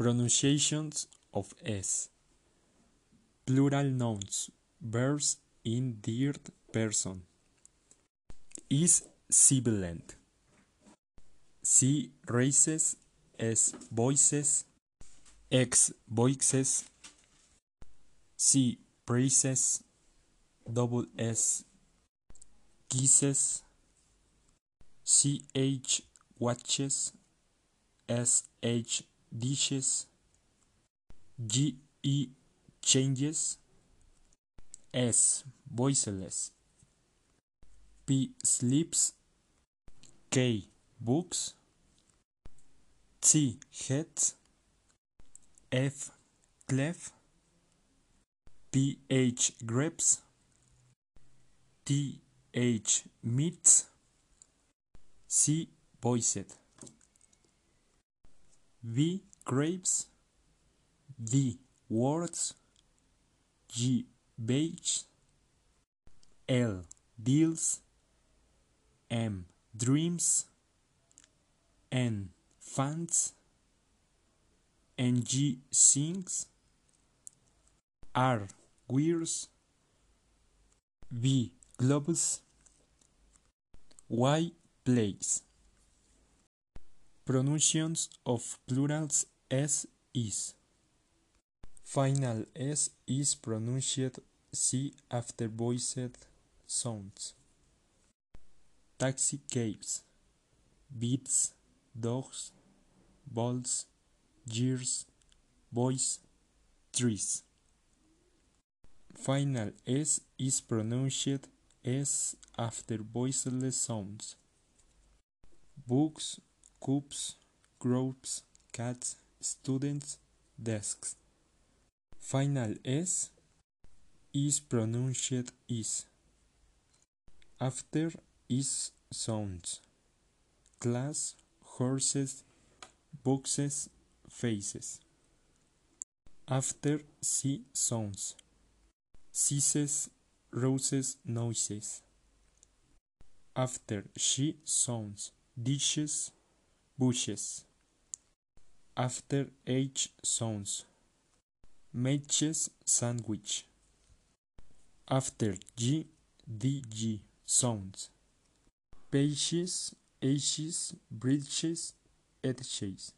Pronunciations of S. Plural nouns, verbs in third person. Is sibilant. C races, S voices, X voices, C praises, double S kisses, CH watches, SH dishes, GE changes, S voiceless, P sleeps, K books, T heads, F clef, PH grapes, TH meets C voiced. V grapes, D words, G beige, L deals, M dreams, N fans, NG sings, R wears, V globes, Y plays. Pronunciations of plurals S is. Final S is pronounced C after voiced sounds. Taxi cabs, beats, dogs, balls, years, boys, trees. Final S is pronounced S after voiceless sounds. Books, cups, groups, cats, students, desks. Final S is pronounced is. After is sounds. Class, horses, boxes, faces. After C sounds. Ceases, roses, noises. After she sounds. Dishes, bushes. After H sounds. Matches, sandwich. After G, DG sounds. Pages, ages, bridges, edges.